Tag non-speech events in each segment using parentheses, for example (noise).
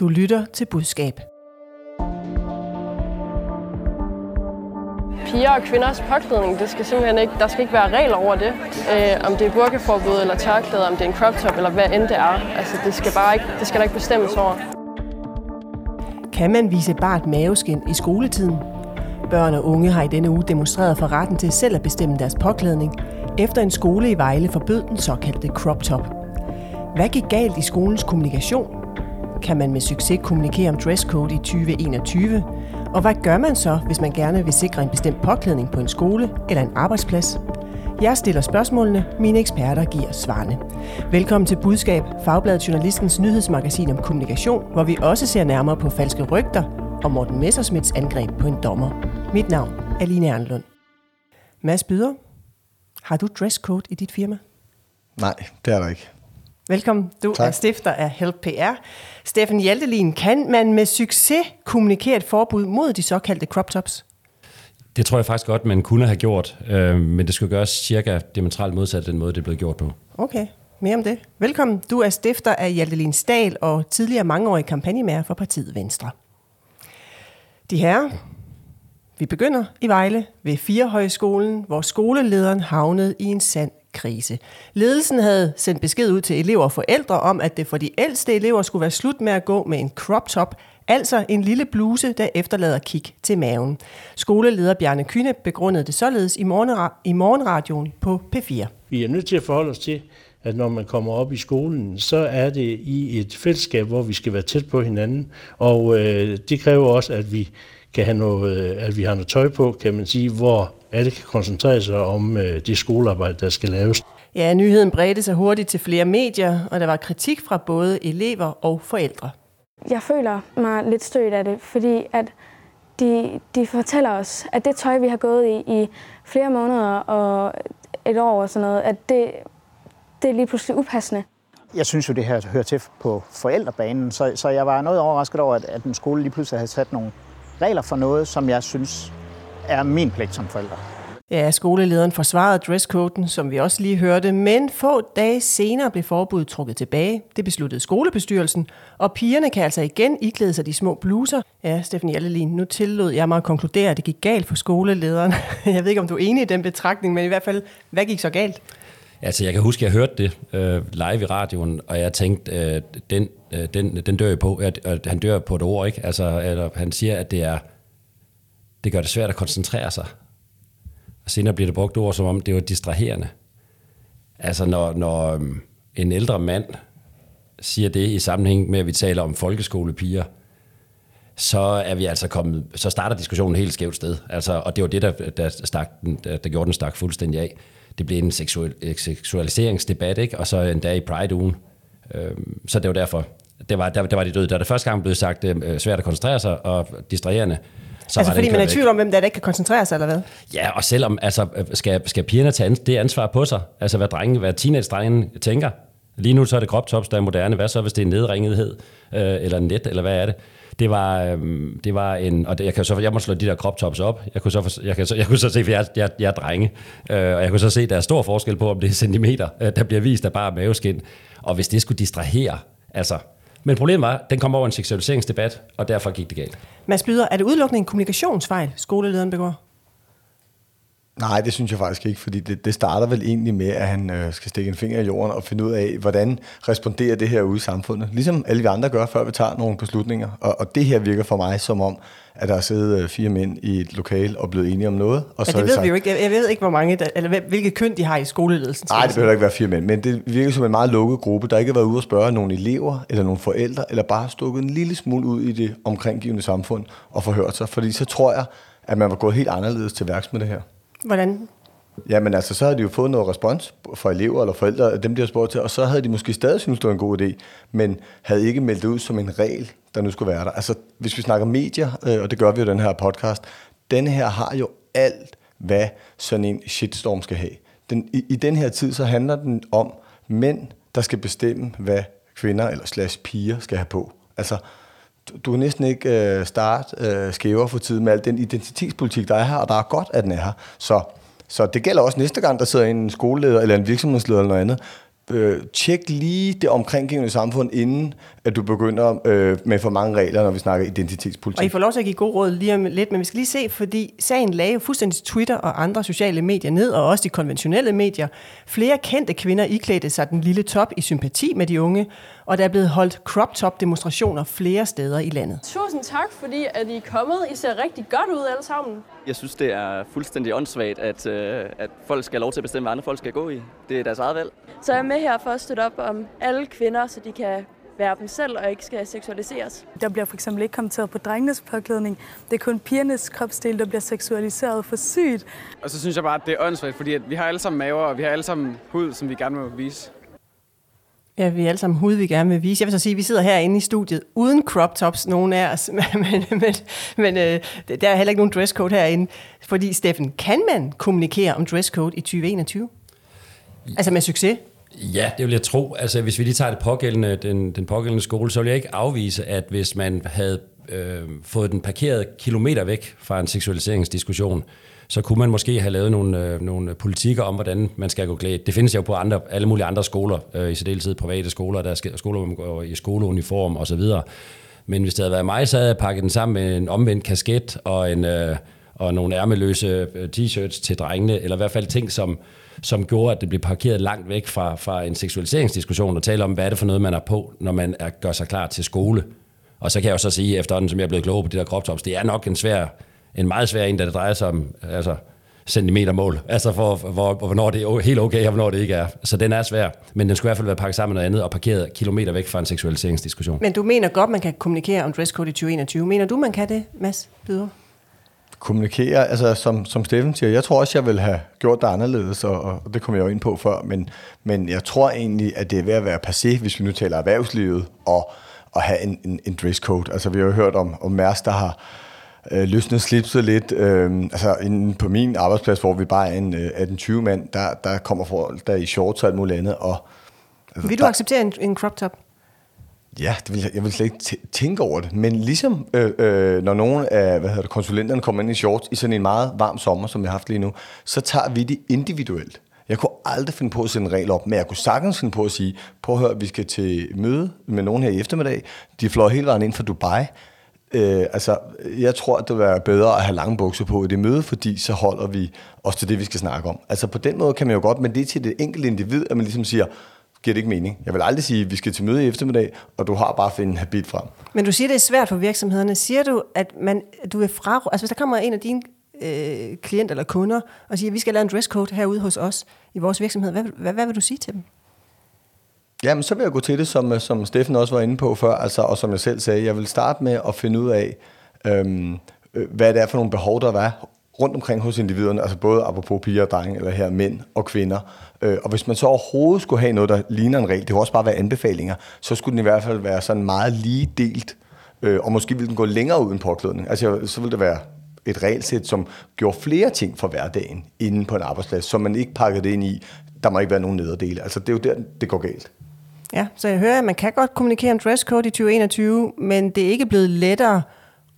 Du lytter til budskab. Piger og kvinders påklædning, det skal simpelthen ikke, der skal ikke være regler over det. Øh, om det er burkeforbud eller tørklæder, om det er en crop top eller hvad end det er. Altså, det skal, bare ikke, det skal der ikke bestemmes over. Kan man vise bart maveskin i skoletiden? Børn og unge har i denne uge demonstreret for retten til selv at bestemme deres påklædning, efter en skole i Vejle forbød den såkaldte crop top. Hvad gik galt i skolens kommunikation? Kan man med succes kommunikere om dresscode i 2021? Og hvad gør man så, hvis man gerne vil sikre en bestemt påklædning på en skole eller en arbejdsplads? Jeg stiller spørgsmålene, mine eksperter giver svarene. Velkommen til Budskab, Fagbladet Journalistens nyhedsmagasin om kommunikation, hvor vi også ser nærmere på falske rygter og Morten Messersmiths angreb på en dommer. Mit navn er Line Ernlund. Mads Byder, har du dresscode i dit firma? Nej, det er der ikke. Velkommen. Du Tak. er stifter af Help PR. Steffen Hjaltelin, kan man med succes kommunikere et forbud mod de såkaldte crop tops? Det tror jeg faktisk godt, man kunne have gjort, øh, men det skulle gøres cirka diametralt modsat den måde, det blev gjort på. Okay, mere om det. Velkommen. Du er stifter af Hjaltelin Stahl og tidligere mangeårig kampagnemager for partiet Venstre. De her, vi begynder i Vejle ved Firehøjskolen, hvor skolelederen havnede i en sand krise. Ledelsen havde sendt besked ud til elever og forældre om, at det for de ældste elever skulle være slut med at gå med en crop top, altså en lille bluse, der efterlader kig til maven. Skoleleder Bjarne Kyne begrundede det således i, morgenra- i morgenradioen på P4. Vi er nødt til at forholde os til, at når man kommer op i skolen, så er det i et fællesskab, hvor vi skal være tæt på hinanden, og øh, det kræver også, at vi kan have noget, at vi har noget tøj på, kan man sige, hvor alle kan koncentrere sig om øh, det skolearbejde, der skal laves. Ja, nyheden bredte sig hurtigt til flere medier, og der var kritik fra både elever og forældre. Jeg føler mig lidt stødt af det, fordi at de, de fortæller os, at det tøj, vi har gået i i flere måneder og et år og sådan noget, at det, det er lige pludselig upassende. Jeg synes jo, det her hører til på forældrebanen, så, så jeg var noget overrasket over, at, at en skole lige pludselig havde sat nogle regler for noget, som jeg synes er min pligt som forælder. Ja, skolelederen forsvarede dresscoden, som vi også lige hørte, men få dage senere blev forbuddet trukket tilbage. Det besluttede skolebestyrelsen, og pigerne kan altså igen iklæde sig de små bluser. Ja, Steffen Hjaltelin, nu tillod jeg mig at konkludere, at det gik galt for skolelederen. (laughs) Jeg ved ikke, om du er enig i den betragtning, men i hvert fald, hvad gik så galt? Altså, jeg kan huske, at jeg hørte det øh, live i radioen, og jeg tænkte, øh, den, øh, den, den dør jo på, at, at han dør på et ord, ikke? Altså, eller, han siger, at det er, det gør det svært at koncentrere sig. Og senere bliver det brugt ord, som om det var distraherende. Altså, når, når øhm, en ældre mand siger det i sammenhæng med, at vi taler om folkeskolepiger, så er vi altså kommet, så starter diskussionen et helt skævt sted. Altså, og det var det, der, der, stak, den- der, der gjorde den stak fuldstændig af. Det blev en seksuel, seksualiseringsdebat, ikke? og så endda i Pride-ugen. Øhm, så det var derfor, det var, der, der var de døde. Da det første gang blev sagt øh, svært at koncentrere sig og distraherende, så altså fordi man er i tvivl om, hvem der, er, der ikke kan koncentrere sig, eller hvad? Ja, og selvom, altså, skal, skal pigerne tage det ansvar på sig? Altså, hvad, drenge, hvad teenage-drengen tænker? Lige nu så er det crop tops, der er moderne. Hvad så, hvis det er nedringethed? Øh, eller net, eller hvad er det? Det var, øh, det var en... Og det, jeg, kan så, jeg må slå de der crop tops op. Jeg kunne så, jeg kan så, jeg kunne så se, for jeg, jeg, jeg er drenge. Øh, og jeg kunne så se, at der er stor forskel på, om det er centimeter, øh, der bliver vist af bare maveskin. Og hvis det skulle distrahere, altså... Men problemet var, at den kom over en seksualiseringsdebat, og derfor gik det galt. Mads Byder, er det udelukkende en kommunikationsfejl, skolelederen begår? Nej, det synes jeg faktisk ikke, fordi det, det starter vel egentlig med, at han øh, skal stikke en finger i jorden og finde ud af, hvordan responderer det her ude i samfundet. Ligesom alle vi andre gør, før vi tager nogle beslutninger. Og, og det her virker for mig som om, at der er siddet øh, fire mænd i et lokal og blevet enige om noget. Og Ja, så det er ved sagt, vi jo ikke. Jeg- Jeg ved ikke, hvor mange, der, eller hvilket køn de har i skoleledelsen. Nej, det behøver ikke være fire mænd, men det virker som en meget lukket gruppe, der ikke har været ude og spørge nogle elever eller nogle forældre, eller bare stukket en lille smule ud i det omkringgivende samfund og forhørt sig. Fordi så tror jeg, at man var gået helt anderledes til værks med det her. Hvordan? Jamen altså, så havde de jo fået noget respons fra elever eller forældre, dem de har spurgt til, og så havde de måske stadig syntes, det var en god idé, men havde ikke meldt det ud som en regel, der nu skulle være der. Altså, hvis vi snakker medier, øh, og det gør vi jo den her podcast, den her har jo alt, hvad sådan en shitstorm skal have. Den, i, I den her tid, så handler den om mænd, der skal bestemme, hvad kvinder eller slash piger skal have på. Altså, du- kan næsten ikke øh, starte øh, skæver for tiden med al den identitetspolitik, der er her, og der er godt, at den er her. Så, så det gælder også næste gang, der sidder en skoleleder eller en virksomhedsleder eller noget andet øh, tjek lige det omkringgivende samfund, inden at du begynder øh, med for mange regler, når vi snakker identitetspolitik. Og I får lov til at give god råd lige om lidt, men vi skal lige se, fordi sagen lagde jo fuldstændig Twitter og andre sociale medier ned, og også de konventionelle medier. Flere kendte kvinder iklædte sig den lille top i sympati med de unge, og der er blevet holdt crop top demonstrationer flere steder i landet. Tusind tak, fordi at I er kommet. I ser rigtig godt ud alle sammen. Jeg synes, det er fuldstændig åndssvagt, at, øh, at folk skal have lov til at bestemme, hvad andre folk skal gå i. Det er deres eget valg. Så jeg er med her for at støtte op om alle kvinder, så de kan være dem selv og ikke skal seksualiseres. Der bliver for eksempel ikke kommenteret på drengenes påklædning. Det er kun pigernes kropsdel, der bliver seksualiseret for sygt. Og så synes jeg bare, at det er åndssvagt, fordi at vi har alle sammen maver, og vi har alle sammen hud, som vi gerne vil vise. Ja, vi er alle sammen hud, vi gerne vil vise. Jeg vil så sige, at vi sidder herinde i studiet uden crop tops, nogen af os, (laughs) men, men, men, men øh, der er heller ikke nogen dresscode herinde. Fordi, Steffen, kan man kommunikere om dresscode i 2021? Altså med succes? Ja, det vil jeg tro. Altså, hvis vi lige tager det pågældende, den, den pågældende skole, så vil jeg ikke afvise, at hvis man havde øh, fået den parkeret kilometer væk fra en seksualiseringsdiskussion, så kunne man måske have lavet nogle, øh, nogle politikker om, hvordan man skal gå klædt. Det findes jo på andre, alle mulige andre skoler, øh, i særdeleshed private skoler, der er skoler, hvor man går i skoleuniform osv. Men hvis det havde været mig, så havde jeg pakket den sammen med en omvendt kasket og, en, øh, og nogle ærmeløse øh, t-shirts til drengene, eller i hvert fald ting, som, som gjorde, at det blev parkeret langt væk fra, fra en seksualiseringsdiskussion, og tale om, hvad er det for noget, man er på, når man er, gør sig klar til skole. Og så kan jeg jo så sige, efterhånden som jeg er blevet klogere på de der kroptops, det er nok en svær en meget svær en, da det drejer sig om altså, centimetermål. Altså for, hvor, hvor, hvornår det er helt okay, og hvornår det ikke er. Så den er svær. Men den skulle i hvert fald være pakket sammen med noget andet og parkeret kilometer væk fra en seksualiseringsdiskussion. Men du mener godt, man kan kommunikere om dresscode i 2021. Mener du, man kan det, Mads Byder? Kommunikere, altså som, som Steffen siger, jeg tror også, jeg vil have gjort det anderledes, og, og det kommer jeg jo ind på før, men, men jeg tror egentlig, at det er ved at være passé, hvis vi nu taler erhvervslivet, og at have en, en, en dresscode. Altså vi har jo hørt om, om Mærs, der har, øh, løsnet slipset lidt. Øh, altså inden på min arbejdsplads, hvor vi bare er en øh, 18-20 mand, der, der kommer folk der i shorts og alt muligt andet. Og, altså, vil du der, acceptere en, en crop top? Ja, det vil jeg, jeg vil slet ikke tænke over det. Men ligesom øh, øh, når nogle af hvad hedder det, konsulenterne kommer ind i shorts i sådan en meget varm sommer, som vi har haft lige nu, så tager vi det individuelt. Jeg kunne aldrig finde på at sætte en regel op, men jeg kunne sagtens finde på at sige, prøv at høre, vi skal til møde med nogen her i eftermiddag. De fløj hele vejen ind fra Dubai. Øh, altså, jeg tror, at det vil være bedre at have lange bukser på i det møde, fordi så holder vi os til det, vi skal snakke om. Altså på den måde kan man jo godt, men det er til det enkelte individ, at man ligesom siger, giver det ikke mening. Jeg vil aldrig sige, at vi skal til møde i eftermiddag, og du har bare finde en habit frem. Men du siger, det er svært for virksomhederne. Siger du, at man, du er fra... Altså hvis der kommer en af dine øh, klienter eller kunder og siger, at vi skal lave en dresscode herude hos os i vores virksomhed, hvad, hvad, hvad vil du sige til dem? Jamen, så vil jeg gå til det, som, som Steffen også var inde på før, altså, og som jeg selv sagde. Jeg vil starte med at finde ud af, øhm, øh, hvad det er for nogle behov, der er rundt omkring hos individerne, altså både apropos piger og drenge, eller her mænd og kvinder. Øh, og hvis man så overhovedet skulle have noget, der ligner en regel, det kunne også bare være anbefalinger, så skulle den i hvert fald være sådan meget lige delt, øh, og måske ville den gå længere uden påklædning. Altså, så ville det være et regelsæt, som gjorde flere ting for hverdagen inden på en arbejdsplads, som man ikke pakkede det ind i, der må ikke være nogen nederdele. Altså, det er jo der, det går galt. Ja, så jeg hører, at man kan godt kommunikere om dresscode i 2021, men det er ikke blevet lettere,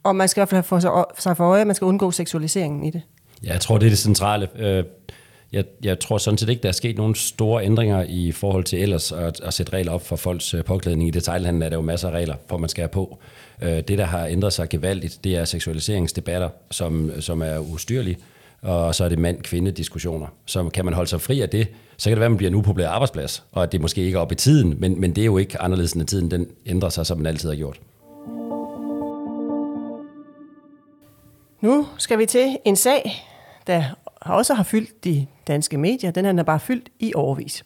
og man skal i hvert fald få sig for øje, at man skal undgå seksualiseringen i det. Ja, jeg tror, det er det centrale. Øh, jeg, jeg tror sådan set ikke, der er sket nogen store ændringer i forhold til ellers at, at sætte regler op for folks øh, påklædning. I detaljhandlen er der jo masser af regler, hvor man skal have på. Øh, det, der har ændret sig gevaldigt, det er seksualiseringsdebatter, som, som er ustyrlige og så er det mand-kvinde-diskussioner. Så kan man holde sig fri af det, så kan det være, at man bliver en upopulær arbejdsplads, og at det måske ikke er op i tiden, men, men det er jo ikke anderledes end tiden, den ændrer sig, som den altid har gjort. Nu skal vi til en sag, der også har fyldt de danske medier. Den her er bare fyldt i overvis.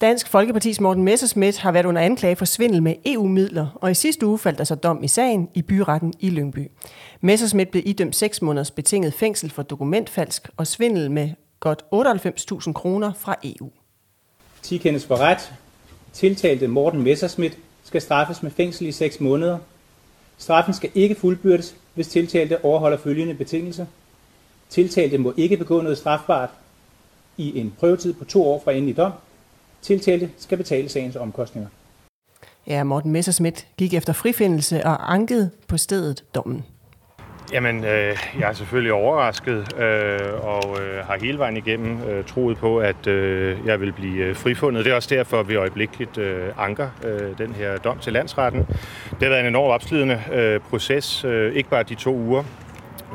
Dansk Folkepartis Morten Messerschmidt har været under anklage for svindel med EU-midler, og i sidste uge faldt der så dom i sagen i byretten i Lyngby. Messerschmidt blev idømt 6 måneders betinget fængsel for dokumentfalsk og svindel med godt 98.000 kroner fra EU. 10 kendes for ret. Tiltalte Morten Messerschmidt skal straffes med fængsel i 6 måneder. Straffen skal ikke fuldbyrdes, hvis tiltalte overholder følgende betingelser. Tiltalte må ikke begå noget strafbart i en prøvetid på to år fra endelig dom. Tiltalte skal betale sagens omkostninger. Ja, Morten Messerschmidt gik efter frifindelse og ankede på stedet dommen. Jamen, øh, jeg er selvfølgelig overrasket øh, og øh, har hele vejen igennem øh, troet på, at øh, jeg vil blive øh, frifundet. Det er også derfor, at vi øjeblikkeligt øh, anker øh, den her dom til landsretten. Det har været en enorm opslidende øh, proces, øh, ikke bare de to uger,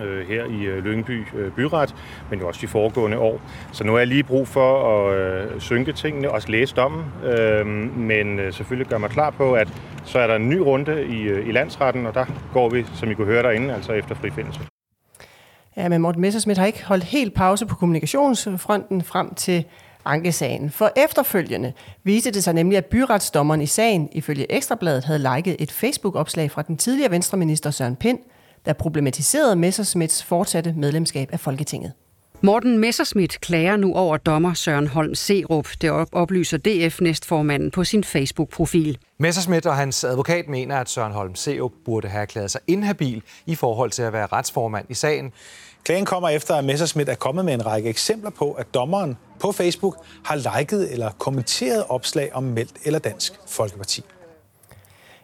øh, her i øh, Lyngby øh, Byret, men jo også de foregående år. Så nu er jeg lige brug for at øh, synke tingene, også læse dommen, øh, men øh, selvfølgelig gør mig klar på, at så er der en ny runde i, øh, i landsretten, og der går vi, som I kunne høre derinde, altså efter frifindelse. Ja, men Morten Messersmith har ikke holdt helt pause på kommunikationsfronten frem til ankesagen. For efterfølgende viste det sig nemlig, at byretsdommeren i sagen, ifølge Ekstrabladet, havde liket et Facebook-opslag fra den tidligere venstreminister Søren Pind, der problematiserede Messersmiths fortsatte medlemskab af Folketinget. Morten Messerschmidt klager nu over dommer Søren Holm Serup. Det oplyser DF-næstformanden på sin Facebook-profil. Messerschmidt og hans advokat mener, at Søren Holm Serup burde have erklæret sig inhabil i forhold til at være retsformand i sagen. Klagen kommer efter, at Messerschmidt er kommet med en række eksempler på, at dommeren på Facebook har liket eller kommenteret opslag om Meldt eller Dansk Folkeparti.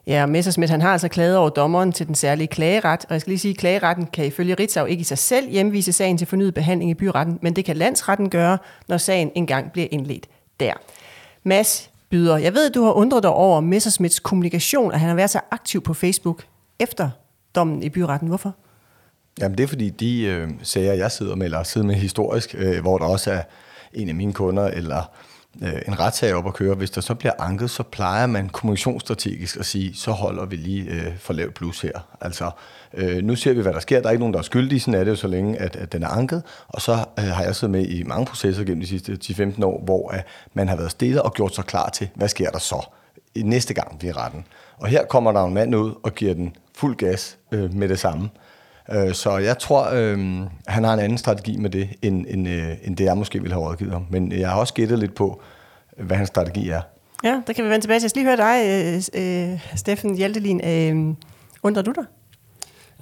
Ja, Messersmith han har altså klaget over dommeren til den særlige klageret, og jeg skal lige sige, at klageretten kan ifølge Ritzau ikke i sig selv hjemvise sagen til fornyet behandling i byretten, men det kan landsretten gøre, når sagen engang bliver indledt der. Mads Byder, jeg ved, at du har undret dig over Messersmiths kommunikation, at han har været så aktiv på Facebook efter dommen i byretten. Hvorfor? Jamen det er fordi de øh, sager, jeg sidder med, eller sidder med historisk, øh, hvor der også er en af mine kunder, eller øh, en retssag op at køre, hvis der så bliver anket, så plejer man kommunikationsstrategisk at sige, så holder vi lige øh, for lavt plus her. Altså, øh, nu ser vi, hvad der sker. Der er ikke nogen, der er skyldig, sådan er det jo så længe, at, at den er anket. Og så øh, har jeg siddet med i mange processer gennem de sidste 10-15 år, hvor øh, man har været stille og gjort sig klar til, hvad sker der så næste gang ved retten. Og her kommer der en mand ud og giver den fuld gas øh, med det samme. Øh, så jeg tror, øh, han har en anden strategi med det, end, end, øh, end det jeg måske ville have rådgivet ham. Men jeg har også gættet lidt på, hvad hans strategi er. Ja, der kan vi vende tilbage til. Jeg skal lige høre dig, øh, Steffen Hjaltelin. Øh, undrer du dig?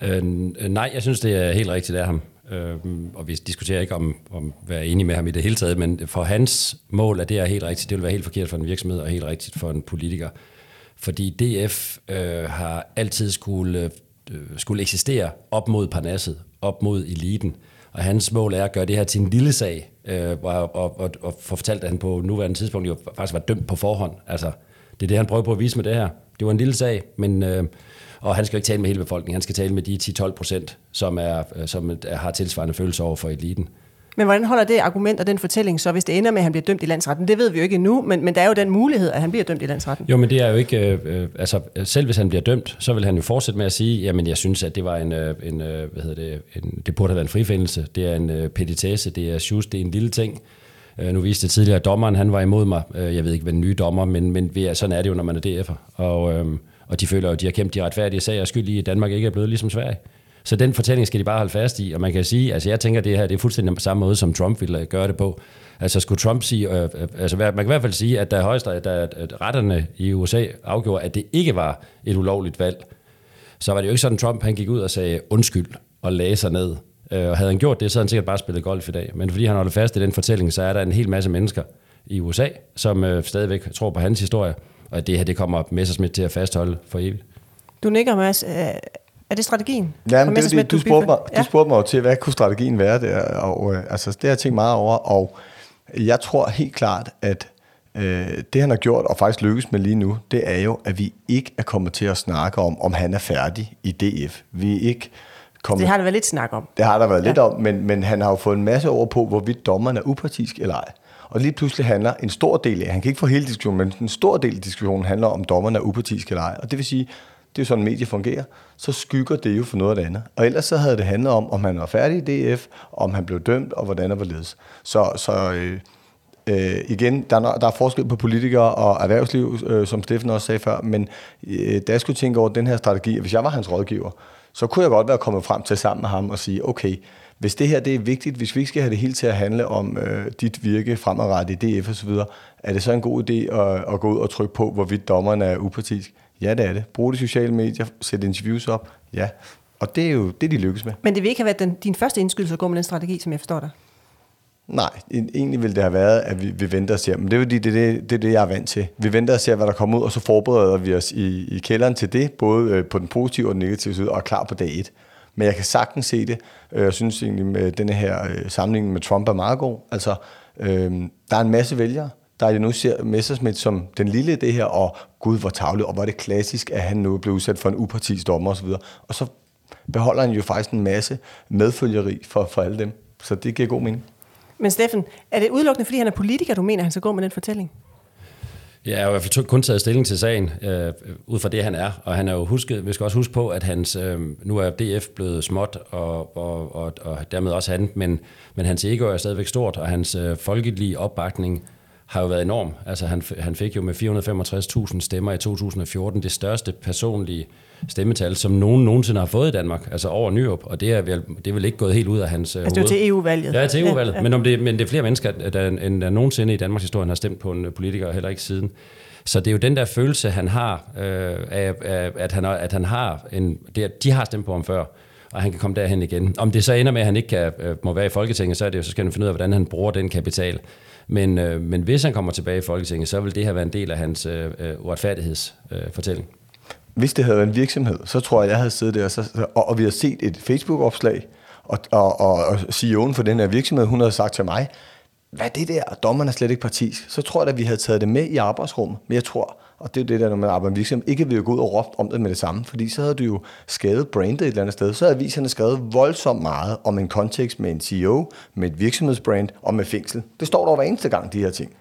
Øh, nej, jeg synes, det er helt rigtigt af ham. Øh, og vi diskuterer ikke om, om at være enige med ham i det hele taget, men for hans mål er det er helt rigtigt. Det vil være helt forkert for en virksomhed og helt rigtigt for en politiker. Fordi DF øh, har altid skulle Øh, Øh, skulle eksistere op mod Parnasset, op mod eliten. Og hans mål er at gøre det her til en lille sag, øh, og, og, og, og få fortalt, at han på nuværende tidspunkt jo faktisk var dømt på forhånd. Altså, det er det, han prøver på at vise med det her. Det var en lille sag, men, øh, og han skal ikke tale med hele befolkningen. Han skal tale med de 10-12 procent, som, er, øh, som er, har tilsvarende følelser over for eliten. Men hvordan holder det argument og den fortælling så, hvis det ender med, at han bliver dømt i landsretten? Det ved vi jo ikke endnu, men, men der er jo den mulighed, at han bliver dømt i landsretten. Jo, men det er jo ikke... Øh, øh, altså, selv hvis han bliver dømt, så vil han jo fortsætte med at sige, jamen jeg synes, at det var en... Øh, en øh, hvad hedder det? En, det burde have været en frifindelse. Det er en øh, petitesse, det er just, det er en lille ting. Øh, nu viste det tidligere, at dommeren han var imod mig. Øh, jeg ved ikke, hvad den nye dommer, men, men vi er, sådan er det jo, når man er DF'er. Og, øh, og de føler jo, at de har kæmpet de retfærdige sager, skyld i, at Danmark ikke er blevet ligesom Sverige. Så den fortælling skal de bare holde fast i, og man kan sige, altså jeg tænker, at det her det er fuldstændig på samme måde, som Trump ville øh, gøre det på. Altså skulle Trump sige, øh, øh altså man kan i hvert fald sige, at da højeste, da retterne i USA afgjorde, at det ikke var et ulovligt valg, så var det jo ikke sådan, at Trump han gik ud og sagde undskyld og lagde sig ned. Øh, og havde han gjort det, så havde han sikkert bare spillet golf i dag. Men fordi han holder fast i den fortælling, så er der en hel masse mennesker i USA, som øh, stadigvæk tror på hans historie, og det her det kommer Messersmith til at fastholde for evigt. Du nikker, Mads. Øh, er det strategien? Ja, men det, det, du, spurgte mig, ja. du spurgte mig jo til, hvad kunne strategien være der, og øh, altså, det har jeg tænkt meget over, og jeg tror helt klart, at øh, det han har gjort, og faktisk lykkes med lige nu, det er jo, at vi ikke er kommet til at snakke om, om han er færdig i DF. Vi er ikke kommet, det har der været lidt snak om. Det har der været ja. lidt om, men, men han har jo fået en masse over på, hvorvidt dommeren er upartisk eller ej. Og lige pludselig handler en stor del af, han kan ikke få hele diskussionen, men en stor del af diskussionen handler om, dommeren er upartisk eller ej. Og det vil sige, det er sådan, medier fungerer, så skygger det jo for noget af det andet. Og ellers så havde det handlet om, om han var færdig i DF, om han blev dømt, og hvordan og hvorledes. Så, så øh, øh, igen, der er, der er forskel på politikere og erhvervsliv, øh, som Steffen også sagde før, men øh, da jeg skulle tænke over den her strategi, hvis jeg var hans rådgiver, så kunne jeg godt være kommet frem til sammen med ham og sige, okay, hvis det her det er vigtigt, hvis vi ikke skal have det hele til at handle om øh, dit virke fremadrettet i DF osv., er det så en god idé at, at gå ud og trykke på, hvorvidt dommeren er upartisk? Ja, det er det. Brug de sociale medier, sæt interviews op. Ja, og det er jo det, de lykkes med. Men det vil ikke have været den, din første indskydelse at gå med den strategi, som jeg forstår dig? Nej, egentlig ville det have været, at vi, vi venter og ser. Men det er fordi, det er det, det, er det, jeg er vant til. Vi venter og ser, hvad der kommer ud, og så forbereder vi os i, i kælderen til det, både øh, på den positive og den negative side, og er klar på dag et. Men jeg kan sagtens se det. Jeg synes egentlig, med denne her øh, sammenligning med Trump er meget god. Altså, øh, der er en masse vælgere, der jo nu ser Messerschmidt som den lille det her, og gud, hvor tavlig, og hvor er det klassisk, at han nu blev udsat for en upartisk dommer osv. Og så beholder han jo faktisk en masse medfølgeri for, for alle dem. Så det giver god mening. Men Steffen, er det udelukkende, fordi han er politiker, du mener, han skal gå med den fortælling? Ja, jeg har i hvert fald kun taget stilling til sagen, øh, ud fra det, han er. Og han er jo husket, vi skal også huske på, at hans, øh, nu er DF blevet småt, og, og, og, og dermed også han, men, men hans ego er stadigvæk stort, og hans øh, folkelige opbakning har jo været enorm. Altså han, han fik jo med 465.000 stemmer i 2014 det største personlige stemmetal, som nogen nogensinde har fået i Danmark, altså over Nyrup, og det er vel, det er vel ikke gået helt ud af hans øh, Altså, hoved. til EU-valget. Ja, til EU-valget. Ja, ja. Men, om det, men det er flere mennesker, der, end der nogensinde i Danmarks historie har stemt på en politiker, heller ikke siden. Så det er jo den der følelse, han har, øh, af, af, at, han, at han har en... Det, de har stemt på ham før, og han kan komme derhen igen. Om det så ender med, at han ikke kan, øh, må være i Folketinget, så er det jo, så skal han finde ud af, hvordan han bruger den kapital. Men, øh, men hvis han kommer tilbage i Folketinget, så vil det her være en del af hans øh, øh uretfærdighedsfortælling. Øh. Hvis det havde været en virksomhed, så tror jeg, jeg havde siddet der, så, og, og vi har set et Facebook-opslag, og, og, og, og CEO'en for den her virksomhed, hun havde sagt til mig, hvad er det der, dommerne er slet ikke partisk. Så tror jeg, at vi havde taget det med i arbejdsrummet, men jeg tror, og det er jo det der, når man arbejder med virksomhed, ikke vil gå ud og råbt om det med det samme, fordi så havde du jo skadet brandet et eller andet sted. Så havde aviserne skrevet voldsomt meget om en kontekst med en CEO, med et virksomhedsbrand og med fængsel. Det står der hver eneste gang, de her ting.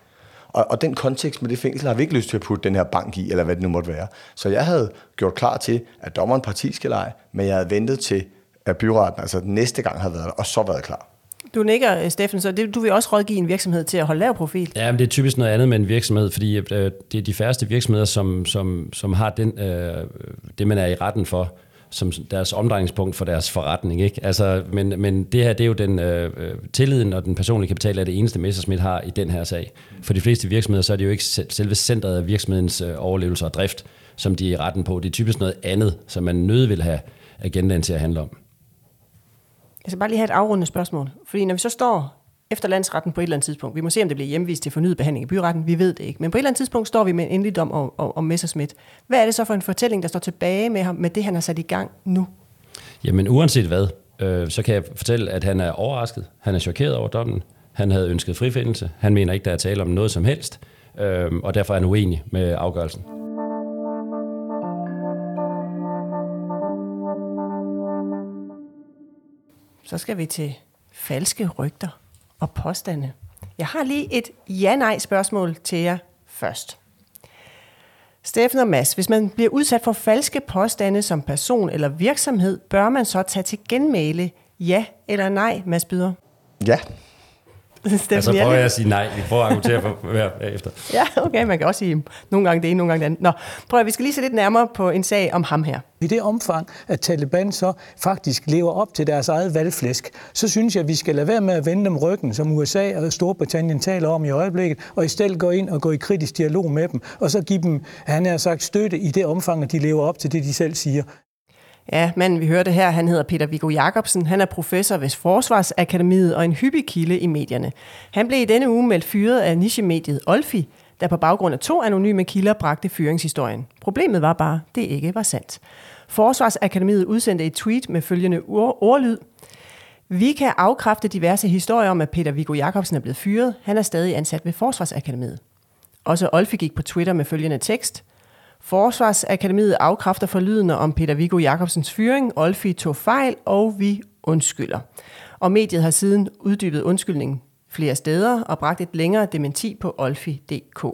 Og, og den kontekst med det fængsel har vi ikke lyst til at putte den her bank i, eller hvad det nu måtte være. Så jeg havde gjort klar til, at dommeren parti skal lege, men jeg havde ventet til, at byretten, altså næste gang havde været der, og så været klar. Du nikker, øh, Steffen, så det, du vil også rådgive en virksomhed til at holde lav profil. Ja, men det er typisk noget andet med en virksomhed, fordi øh, det er de færreste virksomheder, som, som, som har den, øh, det, man er i retten for, som deres omdrejningspunkt for deres forretning. Ikke? Altså, men, men det her, det er jo den øh, øh tilliden og den personlige kapital, er det eneste, Messersmith har i den her sag. For de fleste virksomheder, så er det jo ikke selve centret af virksomhedens øh, overlevelse og drift, som de er i retten på. Det er typisk noget andet, som man nødig vil have agendaen til at handle om. Jeg skal bare lige have et afrundende spørgsmål. Fordi når vi så står efter landsretten på et eller andet tidspunkt, vi må se, om det bliver hjemvist til fornyet behandling i byretten, vi ved det ikke. Men på et eller andet tidspunkt står vi med en endelig dom om, om, om Messerschmidt. Hvad er det så for en fortælling, der står tilbage med ham, med det, han har sat i gang nu? Jamen uanset hvad, øh, så kan jeg fortælle, at han er overrasket. Han er chokeret over dommen. Han havde ønsket frifindelse. Han mener ikke, der er tale om noget som helst. Øh, og derfor er han uenig med afgørelsen. Så skal vi til falske rygter og påstande. Jeg har lige et ja-nej spørgsmål til jer først. Steffen og Mads, hvis man bliver udsat for falske påstande som person eller virksomhed, bør man så tage til genmæle ja eller nej, Mads Byder? Ja. (laughs) Steffen, Altså prøver jeg at sige nej. Vi prøver at argumentere for hver efter. Ja, okay, man kan også sige nogle gange det ene, nogle gange det andet. Nå, prøv at, vi skal lige se lidt nærmere på en sag om ham her. I det omfang, at Taliban så faktisk lever op til deres eget valgflæsk, så synes jeg, at vi skal lade være med at vende dem ryggen, som USA og Storbritannien taler om i øjeblikket, og i stedet gå ind og gå i kritisk dialog med dem, og så give dem, han har sagt, støtte i det omfang, at de lever op til det, de selv siger. Ja, manden vi hørte her, han hedder Peter Viggo Jacobsen. Han er professor ved Forsvarsakademiet og en hyppig kilde i medierne. Han blev i denne uge meldt fyret af nichemediet Olfi, der på baggrund af to anonyme kilder bragte fyringshistorien. Problemet var bare, det ikke var sandt. Forsvarsakademiet udsendte et tweet med følgende ord- ordlyd. Vi kan afkræfte diverse historier om, at Peter Viggo Jacobsen er blevet fyret. Han er stadig ansat ved Forsvarsakademiet. Også Olfi gik på Twitter med følgende tekst. Forsvarsakademiet afkræfter forlydende om Peter Viggo Jacobsens fyring. Olfi tog fejl, og vi undskylder. Og mediet har siden uddybet undskyldningen flere steder og bragt et længere dementi på olfi.dk.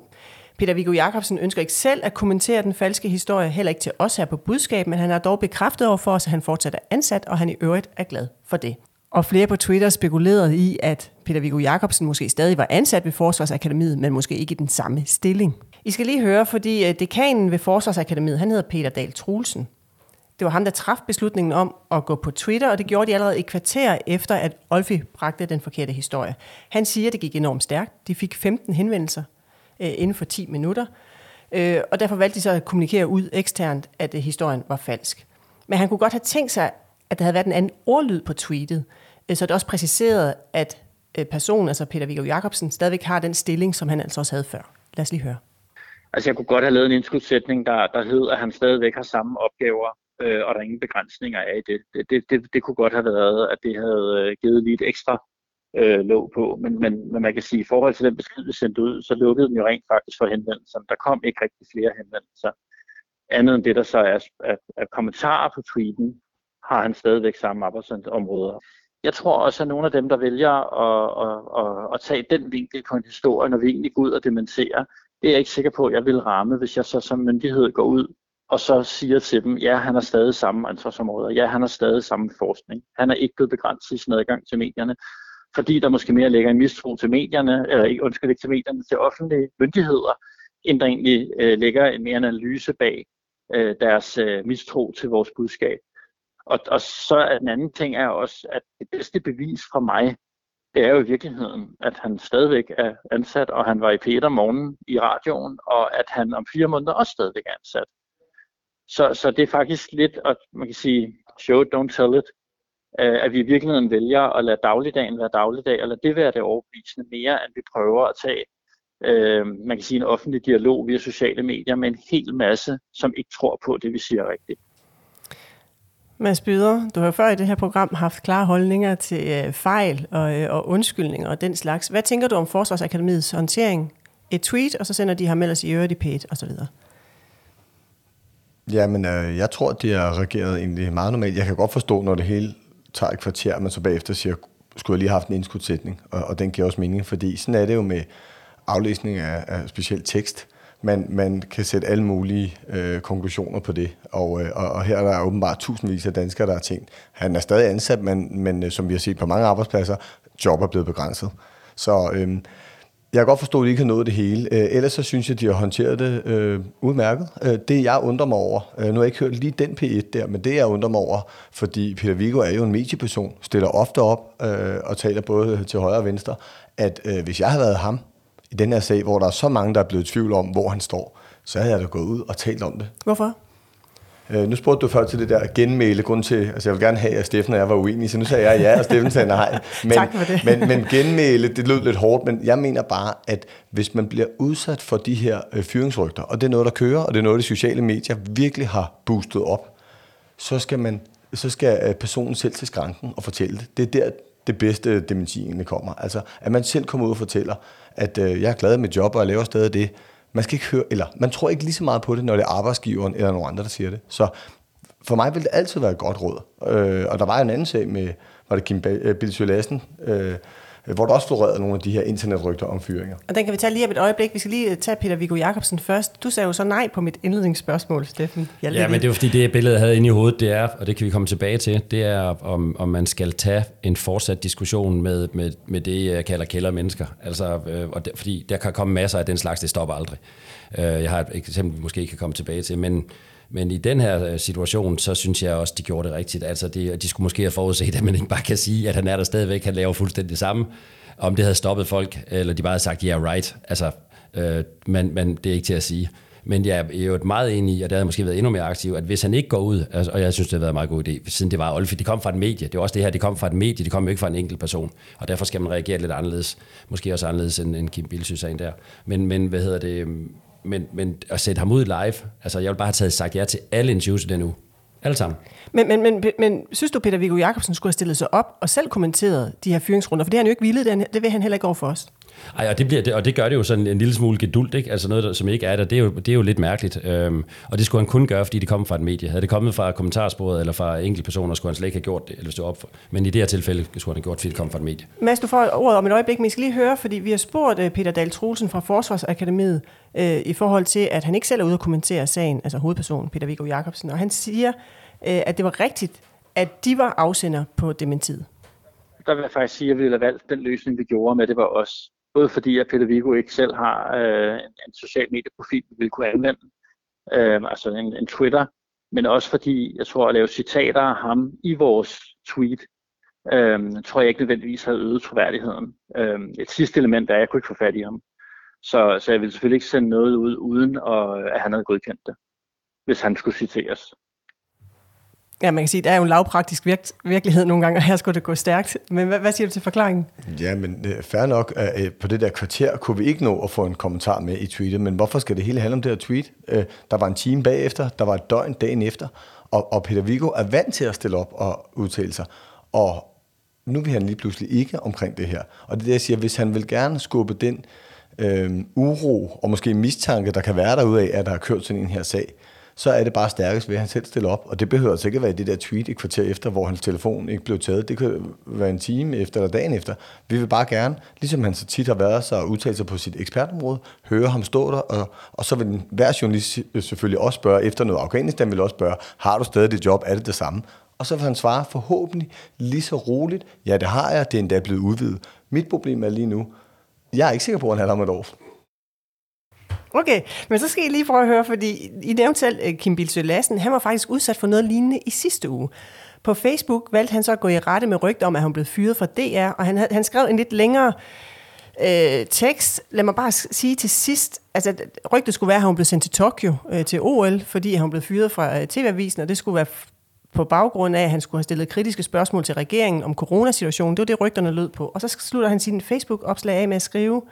Peter Viggo Jacobsen ønsker ikke selv at kommentere den falske historie, heller ikke til os her på budskab, men han har dog bekræftet over for os, at han fortsat er ansat, og han i øvrigt er glad for det. Og flere på Twitter spekulerede i, at Peter Viggo Jacobsen måske stadig var ansat ved Forsvarsakademiet, men måske ikke i den samme stilling. I skal lige høre, fordi øh, dekanen ved Forsvarsakademiet, han hedder Peter Dahl Trulsen. Det var ham, der traf beslutningen om at gå på Twitter, og det gjorde de allerede et kvarter efter, at Olfi bragte den forkerte historie. Han siger, at det gik enormt stærkt. De fik 15 henvendelser øh, inden for 10 minutter, øh, og derfor valgte de så at kommunikere ud eksternt, at øh, historien var falsk. Men han kunne godt have tænkt sig, at der havde været en anden ordlyd på tweetet, øh, så det også præciserede, at øh, personen, altså Peter Viggo Jacobsen, stadigvæk har den stilling, som han altså også havde før. Lad os lige høre. Altså, jeg kunne godt have lavet en indskudssætning, der, der hed, at han stadigvæk har samme opgaver øh, og der er ingen begrænsninger af det. Det, det, det. det kunne godt have været, at det havde øh, givet lige et ekstra øh, låg på, men, men, men man kan sige, at i forhold til den besked, vi sendte ud, så lukkede den jo rent faktisk for henvendelserne. Der kom ikke rigtig flere henvendelser. Andet end det, der så er at, at kommentarer på tweeten, har han stadigvæk samme arbejdsområder. Jeg tror også, at nogle af dem, der vælger at, at, at, at tage den vinkel på en historie, når vi egentlig går ud og dementerer, det er jeg ikke sikker på, at jeg vil ramme, hvis jeg så som myndighed går ud og så siger til dem, ja, han har stadig samme ansvarsområder, ja, han har stadig samme forskning, han er ikke blevet begrænset i sin adgang til medierne, fordi der måske mere ligger en mistro til medierne, eller ikke, undskyld ikke til medierne, til offentlige myndigheder, end der egentlig øh, ligger en mere analyse bag øh, deres øh, mistro til vores budskab. Og, og så er den anden ting er også, at det bedste bevis fra mig, det er jo i virkeligheden, at han stadigvæk er ansat, og han var i Peter morgen i radioen, og at han om fire måneder også stadigvæk er ansat. Så, så det er faktisk lidt, at man kan sige, show it, don't tell it, øh, at vi i virkeligheden vælger at lade dagligdagen være dagligdag, eller det være det overbevisende mere, end vi prøver at tage øh, man kan sige en offentlig dialog via sociale medier med en hel masse, som ikke tror på det, vi siger rigtigt. Mads Byder, du har før i det her program haft klare holdninger til øh, fejl og, øh, og undskyldninger og den slags. Hvad tænker du om Forsvarsakademiets håndtering? Et tweet, og så sender de ham ellers i øret i pæt, og så videre. Jamen, øh, jeg tror, de har reageret egentlig meget normalt. Jeg kan godt forstå, når det hele tager et kvarter, men så bagefter siger, skulle jeg lige have haft en indskudsætning, og, og den giver også mening, fordi sådan er det jo med aflæsning af, af specielt tekst. Man, man kan sætte alle mulige øh, konklusioner på det, og, øh, og, og her er der åbenbart tusindvis af danskere, der har tænkt, han er stadig ansat, men, men øh, som vi har set på mange arbejdspladser, job er blevet begrænset. Så øh, jeg kan godt forstå, at de ikke har nået det hele. Øh, ellers så synes jeg, at de har håndteret det øh, udmærket. Øh, det jeg undrer mig over, øh, nu har jeg ikke hørt lige den P1 der, men det jeg undrer mig over, fordi Peter Viggo er jo en medieperson, stiller ofte op øh, og taler både til højre og venstre, at øh, hvis jeg havde været ham i den her sag, hvor der er så mange, der er blevet i tvivl om, hvor han står, så havde jeg da gået ud og talt om det. Hvorfor? Øh, nu spurgte du før til det der genmæle, grund til, altså jeg vil gerne have, at Steffen og jeg var uenige, så nu sagde jeg ja, og Steffen sagde nej. (laughs) Men, tak for det. men, men genmæle, det lød lidt hårdt, men jeg mener bare, at hvis man bliver udsat for de her øh, fyringsrygter, og det er noget, der kører, og det er noget, de sociale medier virkelig har boostet op, så skal man så skal øh, personen selv til skranken og fortælle det. Det er der, det bedste dementi kommer. Altså, at man selv kommer ud og fortæller, at øh, jeg er glad med mit job, og jeg laver stadig det, man skal ikke høre, eller man tror ikke lige så meget på det, når det er arbejdsgiveren eller nogen andre, der siger det. Så for mig vil det altid være et godt råd. Øh, og der var en anden sag med, var det Kim øh, Bilsø Lassen, øh, hvor der også florerede nogle af de her internetrygter om fyringer. Og den kan vi tage lige om et øjeblik. Vi skal lige tage Peter Viggo Jacobsen først. Du sagde jo så nej på mit indledningsspørgsmål, Steffen. Jeg ja, men det er jo fordi, det billede, jeg havde inde i hovedet, det er, og det kan vi komme tilbage til, det er, om, om man skal tage en fortsat diskussion med, med, med det, jeg kalder kælder mennesker. Altså, øh, og det, fordi der kan komme masser af den slags, det stopper aldrig. Øh, jeg har et eksempel, vi måske kan komme tilbage til, men men i den her øh, situation, så synes jeg også, de gjorde det rigtigt. Altså, de, de skulle måske have forudset, at (laughs) man ikke bare kan sige, at han er der stadigvæk, han laver fuldstændig det samme. Om det havde stoppet folk, eller de bare havde sagt, yeah, right. Altså, øh, men, men det er ikke til at sige. Men jeg er jo meget enig i, og det havde måske været endnu mere aktiv, at hvis han ikke går ud, altså, og jeg synes, det har været en meget god idé, siden det var Olfi, det kom fra et medie, det var også det her, det kom fra et medie, det kom jo ikke fra en enkelt person, og derfor skal man reagere lidt anderledes, måske også anderledes end, end Kim Bilsø-sagen der. Men, men hvad hedder det, øhm, men, men at sætte ham ud live, altså jeg vil bare have taget sagt ja til alle interviews i den uge. Alle sammen. Men, men, men, men synes du, Peter Viggo Jacobsen skulle have stillet sig op og selv kommenteret de her fyringsrunder? For det har han jo ikke villet, det, det vil han heller ikke over for os. Ej, og det, bliver, det, og det gør det jo sådan en lille smule gedult, ikke? altså noget, der, som ikke er der, det er jo, det er jo lidt mærkeligt. Øhm, og det skulle han kun gøre, fordi det kom fra et medie. Havde det kommet fra kommentarsporet eller fra enkelte personer, skulle han slet ikke have gjort det, eller det op for. Men i det her tilfælde skulle han have gjort, fordi det kom fra et medie. Mads, du får ordet om et øjeblik, men jeg skal lige høre, fordi vi har spurgt uh, Peter Dahl Troelsen fra Forsvarsakademiet uh, i forhold til, at han ikke selv er ude at kommentere sagen, altså hovedpersonen Peter Viggo Jacobsen, og han siger, uh, at det var rigtigt, at de var afsender på dementiet. Der vil jeg faktisk sige, at vi ville have valgt den løsning, vi gjorde med, det var os Både fordi, at Peter Vigo ikke selv har øh, en, en social medieprofil, vi vil kunne anvende, øh, altså en, en Twitter, men også fordi, jeg tror, at lave citater af ham i vores tweet, øh, tror jeg ikke nødvendigvis havde øget troværdigheden. Øh, et sidste element er, at jeg kunne ikke få fat i ham. Så, så jeg ville selvfølgelig ikke sende noget ud, uden at, øh, at han havde godkendt det, hvis han skulle citeres. Ja, man kan sige, at der er jo en lavpraktisk virk- virkelighed nogle gange, og her skulle det gå stærkt. Men hvad, hvad siger du til forklaringen? Ja, men øh, fair nok. Øh, på det der kvarter kunne vi ikke nå at få en kommentar med i tweetet, men hvorfor skal det hele handle om det her tweet? Øh, der var en time bagefter, der var et døgn dagen efter, Og, og Peter Vigo er vant til at stille op og udtale sig. Og nu vil han lige pludselig ikke omkring det her. Og det er det, jeg siger, hvis han vil gerne skubbe den øh, uro og måske mistanke, der kan være derude af, at der har kørt sådan en her sag, så er det bare stærkest ved, at han selv stiller op. Og det behøver altså ikke at være det der tweet et kvarter efter, hvor hans telefon ikke blev taget. Det kan være en time efter eller dagen efter. Vi vil bare gerne, ligesom han så tit har været så udtalt sig på sit ekspertområde, høre ham stå der, og, og så vil hver journalist selvfølgelig også spørge efter noget. Afghanistan vil også spørge, har du stadig dit job? Er det det samme? Og så vil han svare forhåbentlig lige så roligt, ja det har jeg, det er endda blevet udvidet. Mit problem er lige nu, jeg er ikke sikker på, at han er om et år. Okay, men så skal I lige prøve at høre, fordi I nævnte selv øh, Kim Bilsø Lassen, han var faktisk udsat for noget lignende i sidste uge. På Facebook valgte han så at gå i rette med rygter om, at han blev fyret fra DR, og han, han skrev en lidt længere øh, tekst. Lad mig bare sige til sidst, altså rygtet skulle være, at han blev sendt til Tokyo øh, til OL, fordi han blev fyret fra øh, TV-avisen, og det skulle være på baggrund af, at han skulle have stillet kritiske spørgsmål til regeringen om coronasituationen. Det var det, rygterne lød på. Og så slutter han sin Facebook-opslag af med at skrive,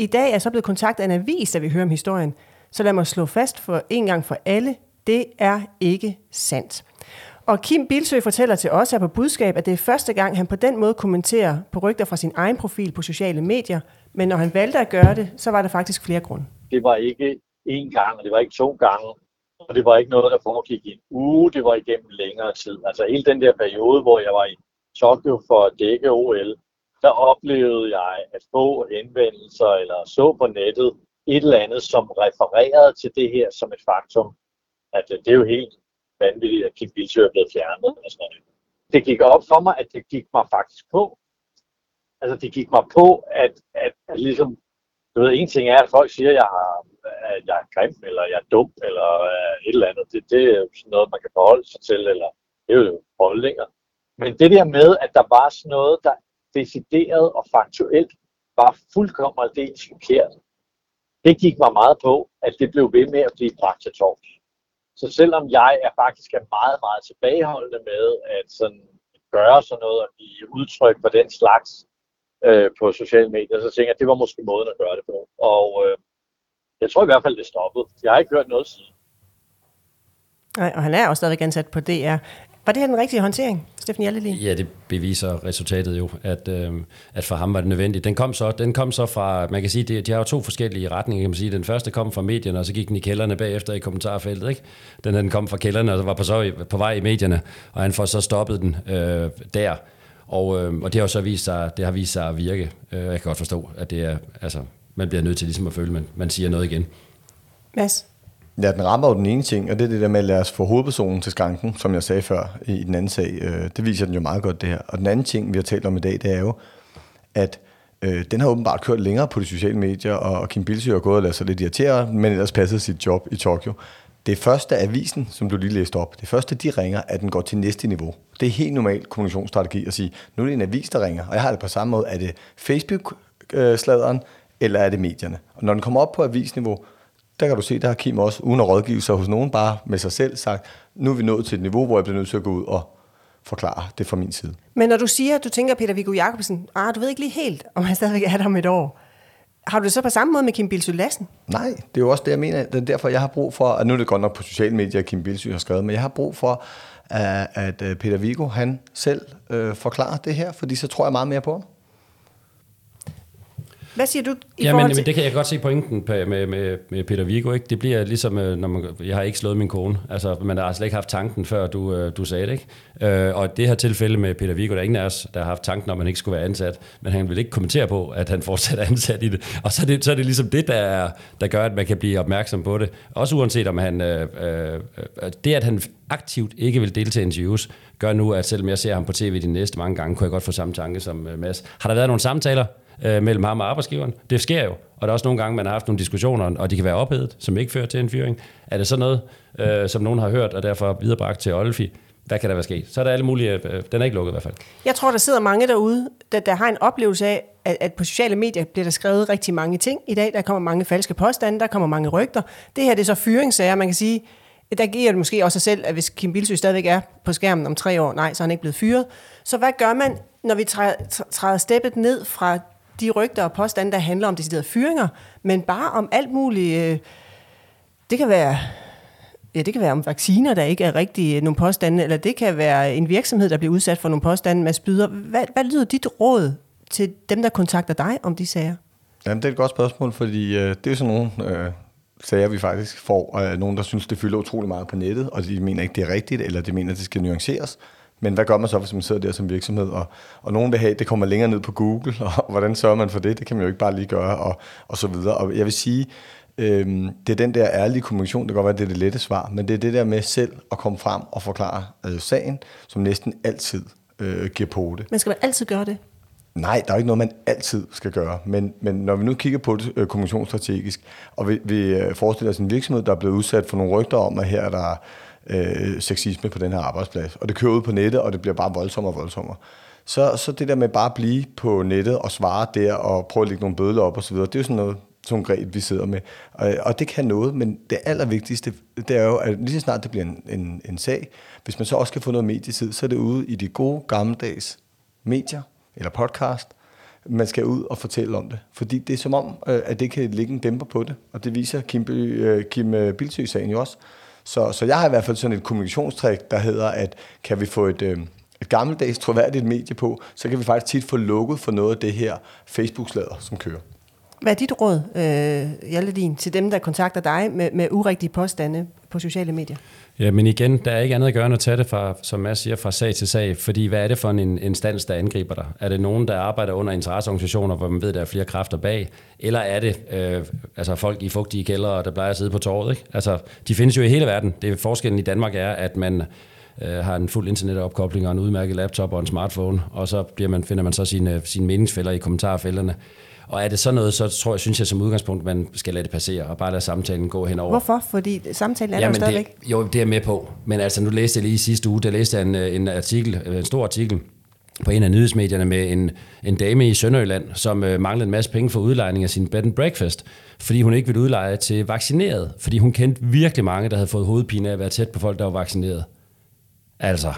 i dag er jeg så blevet kontaktet af en avis, da vi hører om historien. Så lad mig slå fast for en gang for alle, det er ikke sandt. Og Kim Bilsø fortæller til os her på budskab, at det er første gang, han på den måde kommenterer på rygter fra sin egen profil på sociale medier. Men når han valgte at gøre det, så var der faktisk flere grunde. Det var ikke én gang, og det var ikke to gange, og det var ikke noget, der foregik i en uge, det var igennem længere tid. Altså hele den der periode, hvor jeg var i Tokyo for at dække OL, der oplevede jeg at få henvendelser eller så på nettet et eller andet, som refererede til det her som et faktum. At øh, det er jo helt vanvittigt, at Kim Bilsø er blevet fjernet. Og sådan noget. Det gik op for mig, at det gik mig faktisk på. Altså det gik mig på, at, at, at ligesom, du ved, en ting er, at folk siger, at jeg, har, at jeg er grim, eller jeg er dum, eller uh, et eller andet. Det, det er jo sådan noget, man kan forholde sig til, eller det er jo holdninger. Men det der med, at der var sådan noget, der decideret og faktuelt var fuldkommen aldeles forkert. Det gik mig meget på, at det blev ved med at blive bragt til tors. Så selvom jeg er faktisk er meget, meget tilbageholdende med at sådan gøre sådan noget og give udtryk for den slags øh, på sociale medier, så tænker jeg, at det var måske måden at gøre det på. Og øh, jeg tror i hvert fald, det stoppede. Jeg har ikke hørt noget siden. Nej, og han er også stadigvæk ansat på DR. Var det her den rigtige håndtering, Steffen Jallelin? Ja, det beviser resultatet jo, at, øh, at for ham var det nødvendigt. Den kom så, den kom så fra, man kan sige, de, de har jo to forskellige retninger, kan man sige. Den første kom fra medierne, og så gik den i kælderne bagefter i kommentarfeltet, ikke? Den, den kom fra kælderne, og så var på, så, på vej i medierne, og han får så stoppet den øh, der. Og, øh, og det har jo så vist sig, det har vist sig at virke. Øh, jeg kan godt forstå, at det er, altså, man bliver nødt til ligesom at føle, at man, man siger noget igen. Mads? Ja, den rammer jo den ene ting, og det er det der med at lade os få hovedpersonen til skanken, som jeg sagde før i den anden sag. Øh, det viser den jo meget godt, det her. Og den anden ting, vi har talt om i dag, det er jo, at øh, den har åbenbart kørt længere på de sociale medier, og Kim Bilsø har gået og lavet sig lidt irritere, men ellers passet sit job i Tokyo. Det første avisen, som du lige læste op, det første, de ringer, at den går til næste niveau. Det er helt normal kommunikationsstrategi at sige, nu er det en avis, der ringer, og jeg har det på samme måde. Er det Facebook-sladeren, øh, eller er det medierne? Og når den kommer op på avisniveau, der kan du se, der har Kim også, uden at rådgive sig hos nogen, bare med sig selv sagt, nu er vi nået til et niveau, hvor jeg bliver nødt til at gå ud og forklare det fra min side. Men når du siger, at du tænker Peter Viggo Jacobsen, ah, du ved ikke lige helt, om han stadigvæk er der om et år. Har du det så på samme måde med Kim Bilsø Lassen? Nej, det er jo også det, jeg mener. Det er derfor, jeg har brug for, at nu er det godt nok på sociale medier, at Kim Bilsø har skrevet, men jeg har brug for, at Peter Viggo, han selv øh, forklarer det her, fordi så tror jeg meget mere på ham. Hvad siger du i ja, men, til... men det kan jeg godt se pointen med, med, med, Peter Viggo. Ikke? Det bliver ligesom, øh, når man, jeg har ikke slået min kone. Altså, man har slet ikke haft tanken, før du, øh, du sagde det. Ikke? Øh, og det her tilfælde med Peter Viggo, der er ingen af os, der har haft tanken om, at han ikke skulle være ansat. Men han vil ikke kommentere på, at han fortsat er ansat i det. Og så er det, så er det ligesom det, der, er, der gør, at man kan blive opmærksom på det. Også uanset om han... Øh, øh, det, at han aktivt ikke vil deltage i interviews, gør nu, at selvom jeg ser ham på tv de næste mange gange, kunne jeg godt få samme tanke som Mads. Har der været nogle samtaler øh, mellem ham og arbejdsgiveren. Det sker jo. Og der er også nogle gange, man har haft nogle diskussioner, og de kan være ophedet, som ikke fører til en fyring. Er det så noget, øh, som nogen har hørt, og derfor viderebragt til Olfi? Hvad kan der være sket? Så er der alle mulige... Øh, den er ikke lukket i hvert fald. Jeg tror, der sidder mange derude, der, der har en oplevelse af, at, at på sociale medier bliver der skrevet rigtig mange ting i dag. Der kommer mange falske påstande, der kommer mange rygter. Det her det er så fyringssager, man kan sige, der giver det måske også sig selv, at hvis Kim Bilsø stadigvæk er på skærmen om tre år, nej, så er han ikke blevet fyret. Så hvad gør man, når vi træder, træder steppet ned fra de rygter og påstande, der handler om deciderede fyringer, men bare om alt muligt. Øh, det kan være Ja, det kan være om vacciner, der ikke er rigtige øh, nogle påstande, eller det kan være en virksomhed, der bliver udsat for nogle påstande med spyder. Hvad, hvad lyder dit råd til dem, der kontakter dig om de sager? Jamen, det er et godt spørgsmål, fordi øh, det er sådan nogle øh, sager, vi faktisk får. Øh, nogen, der synes, det fylder utrolig meget på nettet, og de mener ikke, det er rigtigt, eller de mener, det skal nuanceres. Men hvad gør man så, hvis man sidder der som virksomhed, og, og nogen vil have, det kommer længere ned på Google, (laughs) og hvordan sørger man for det? Det kan man jo ikke bare lige gøre, og, og så videre. Og jeg vil sige, Øhm, det er den der ærlige kommunikation, det kan godt være, det er det lette svar, men det er det der med selv at komme frem og forklare øh, sagen, som næsten altid øh, giver på det. Men skal man altid gøre det? Nej, der er ikke noget, man altid skal gøre. Men, men når vi nu kigger på det øh, kommunikationsstrategisk, og vi, vi øh, forestiller os en virksomhed, der er blevet udsat for nogle rygter om, at her er der øh, sexisme på den her arbejdsplads, og det kører ud på nettet, og det bliver bare voldsommere og voldsommere. Så, så det der med bare at blive på nettet og svare der og prøve at lægge nogle bødler op osv., det er jo sådan noget, sådan greb, vi sidder med. Og, og det kan noget, men det allervigtigste, det er jo, at lige så snart det bliver en, en, en sag, hvis man så også kan få noget medietid, så er det ude i de gode gammeldags medier eller podcast, man skal ud og fortælle om det. Fordi det er som om, øh, at det kan ligge en dæmper på det, og det viser Kim, øh, Kim øh, Bilsø-sagen jo også. Så, så jeg har i hvert fald sådan et kommunikationstræk, der hedder, at kan vi få et, øh, et gammeldags troværdigt medie på, så kan vi faktisk tit få lukket for noget af det her Facebook-slader, som kører. Hvad er dit råd, øh, Hjalledin, til dem, der kontakter dig med, med urigtige påstande på sociale medier? Ja, men igen, der er ikke andet at gøre end at tage det fra, som jeg siger, fra sag til sag, fordi hvad er det for en instans, der angriber dig? Er det nogen, der arbejder under interesseorganisationer, hvor man ved, der er flere kræfter bag? Eller er det øh, altså folk i fugtige kældre, der plejer at sidde på torvet? Ikke? Altså, de findes jo i hele verden. Det forskellen i Danmark er, at man øh, har en fuld internetopkobling og en udmærket laptop og en smartphone, og så bliver man, finder man så sine, sine meningsfælder i kommentarfælderne. Og er det sådan noget, så tror jeg, synes jeg som udgangspunkt, man skal lade det passere og bare lade samtalen gå henover. Hvorfor? Fordi samtalen er Jamen, der jo stadigvæk. Det, jo, det er jeg med på. Men altså, nu læste jeg lige i sidste uge, der læste jeg en, en artikel, en stor artikel, på en af nyhedsmedierne med en, en dame i Sønderjylland, som øh, manglede en masse penge for udlejning af sin bed and breakfast, fordi hun ikke ville udleje til vaccineret, fordi hun kendte virkelig mange, der havde fået hovedpine af at være tæt på folk, der var vaccineret. Altså,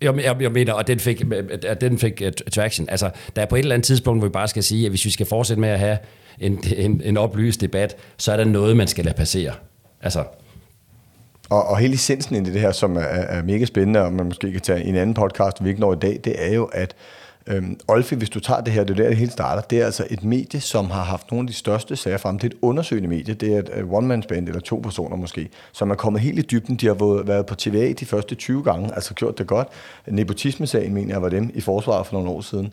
jeg, jeg, jeg mener, og den fik, at den fik øh, traction. Altså, der er på et eller andet tidspunkt, hvor vi bare skal sige, at hvis vi skal fortsætte med at have en, en, en oplyst debat, så er der noget, man skal lade passere. Altså, og, og hele essensen i det her, som er, er mega spændende, og man måske kan tage en anden podcast, vi ikke når i dag, det er jo, at Øhm, Olfi, hvis du tager det her, det er der, det hele starter, det er altså et medie, som har haft nogle af de største sager frem. Det er et undersøgende medie, det er et øh, one-man-band, eller to personer måske, som er kommet helt i dybden. De har været på TVA de første 20 gange, altså gjort det godt. Nepotisme-sagen, mener jeg, var dem i forsvaret for nogle år siden.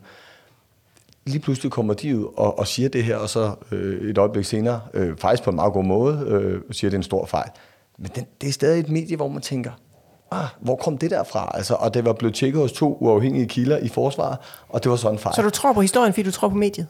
Lige pludselig kommer de ud og, og siger det her, og så øh, et øjeblik senere, øh, faktisk på en meget god måde, øh, siger, det er en stor fejl. Men den, det er stadig et medie, hvor man tænker, ah, hvor kom det der fra? Altså, og det var blevet tjekket hos to uafhængige kilder i forsvaret, og det var sådan en fejl. Så du tror på historien, fordi du tror på mediet?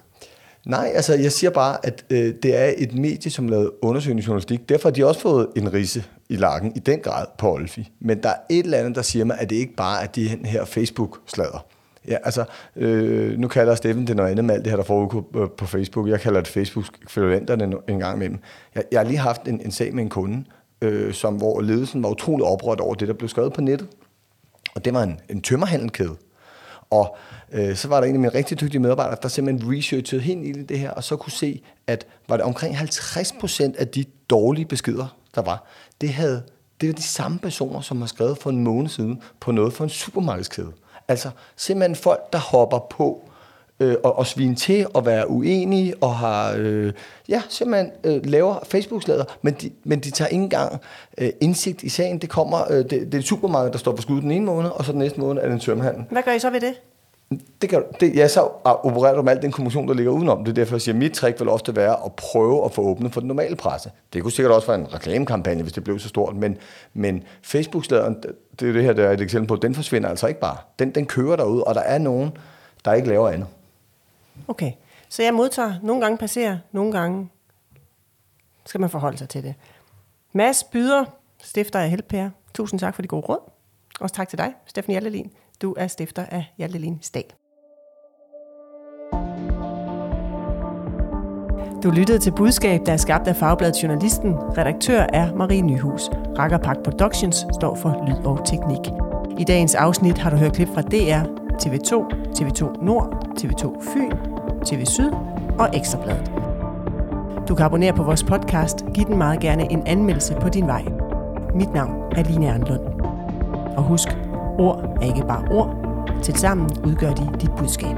Nej, altså jeg siger bare, at øh, det er et medie, som lavede undersøgende journalistik. Derfor har de også fået en rise i lakken i den grad på Olfi. Men der er et eller andet, der siger mig, at det ikke bare er de her Facebook-slader. Ja, altså, øh, nu kalder Steffen det noget andet med alt det her, der foregår på, på Facebook. Jeg kalder det Facebook-kvædulenterne en gang imellem. Jeg, jeg har lige haft en, en sag med en kunde, øh, som, hvor ledelsen var utrolig oprørt over det, der blev skrevet på nettet. Og det var en, en tømmerhandelkæde. Og øh, så var der en af mine rigtig dygtige medarbejdere, der simpelthen researchede helt ind i det her, og så kunne se, at var det omkring 50% af de dårlige beskeder, der var, det havde det var de samme personer, som har skrevet for en måned siden på noget for en supermarkedskæde. Altså simpelthen folk, der hopper på øh, og, og svine til og være uenige og har, øh, ja, simpelthen øh, laver Facebook-slader, men de, men de tager ikke engang øh, indsigt i sagen. Det kommer, øh, det, det er et supermarked, der står på skud den ene måned, og så den næste måned er det en tømmerhandel. Hvad gør I så ved det? Det kan, det, ja, så opererer du med al den kommission, der ligger udenom. Det er derfor, jeg siger, at mit trick vil ofte være at prøve at få åbnet for den normale presse. Det kunne sikkert også være en reklamekampagne, hvis det blev så stort, men, men Facebook-sladeren, det er det her, der er et eksempel på, den forsvinder altså ikke bare. Den, den kører derud, og der er nogen, der ikke laver andet. Okay, så jeg modtager, nogle gange passerer, nogle gange skal man forholde sig til det. Mads Byder, stifter af Helpær. Tusind tak for de gode råd. Også tak til dig, Steffen Hjaltelin. Du er stifter af Hjaltelin Stal. Du lyttede til budskab, der er skabt af Fagbladet Journalisten. Redaktør er Marie Nyhus. Rakkerpak Productions står for lyd og teknik. I dagens afsnit har du hørt klip fra DR, TV2, TV2 Nord, TV2 Fyn, TV Syd og Ekstrabladet. Du kan abonnere på vores podcast. Giv den meget gerne en anmeldelse på din vej. Mit navn er Line Erndlund. Og husk, ord er ikke bare ord. Tilsammen udgør de dit budskab.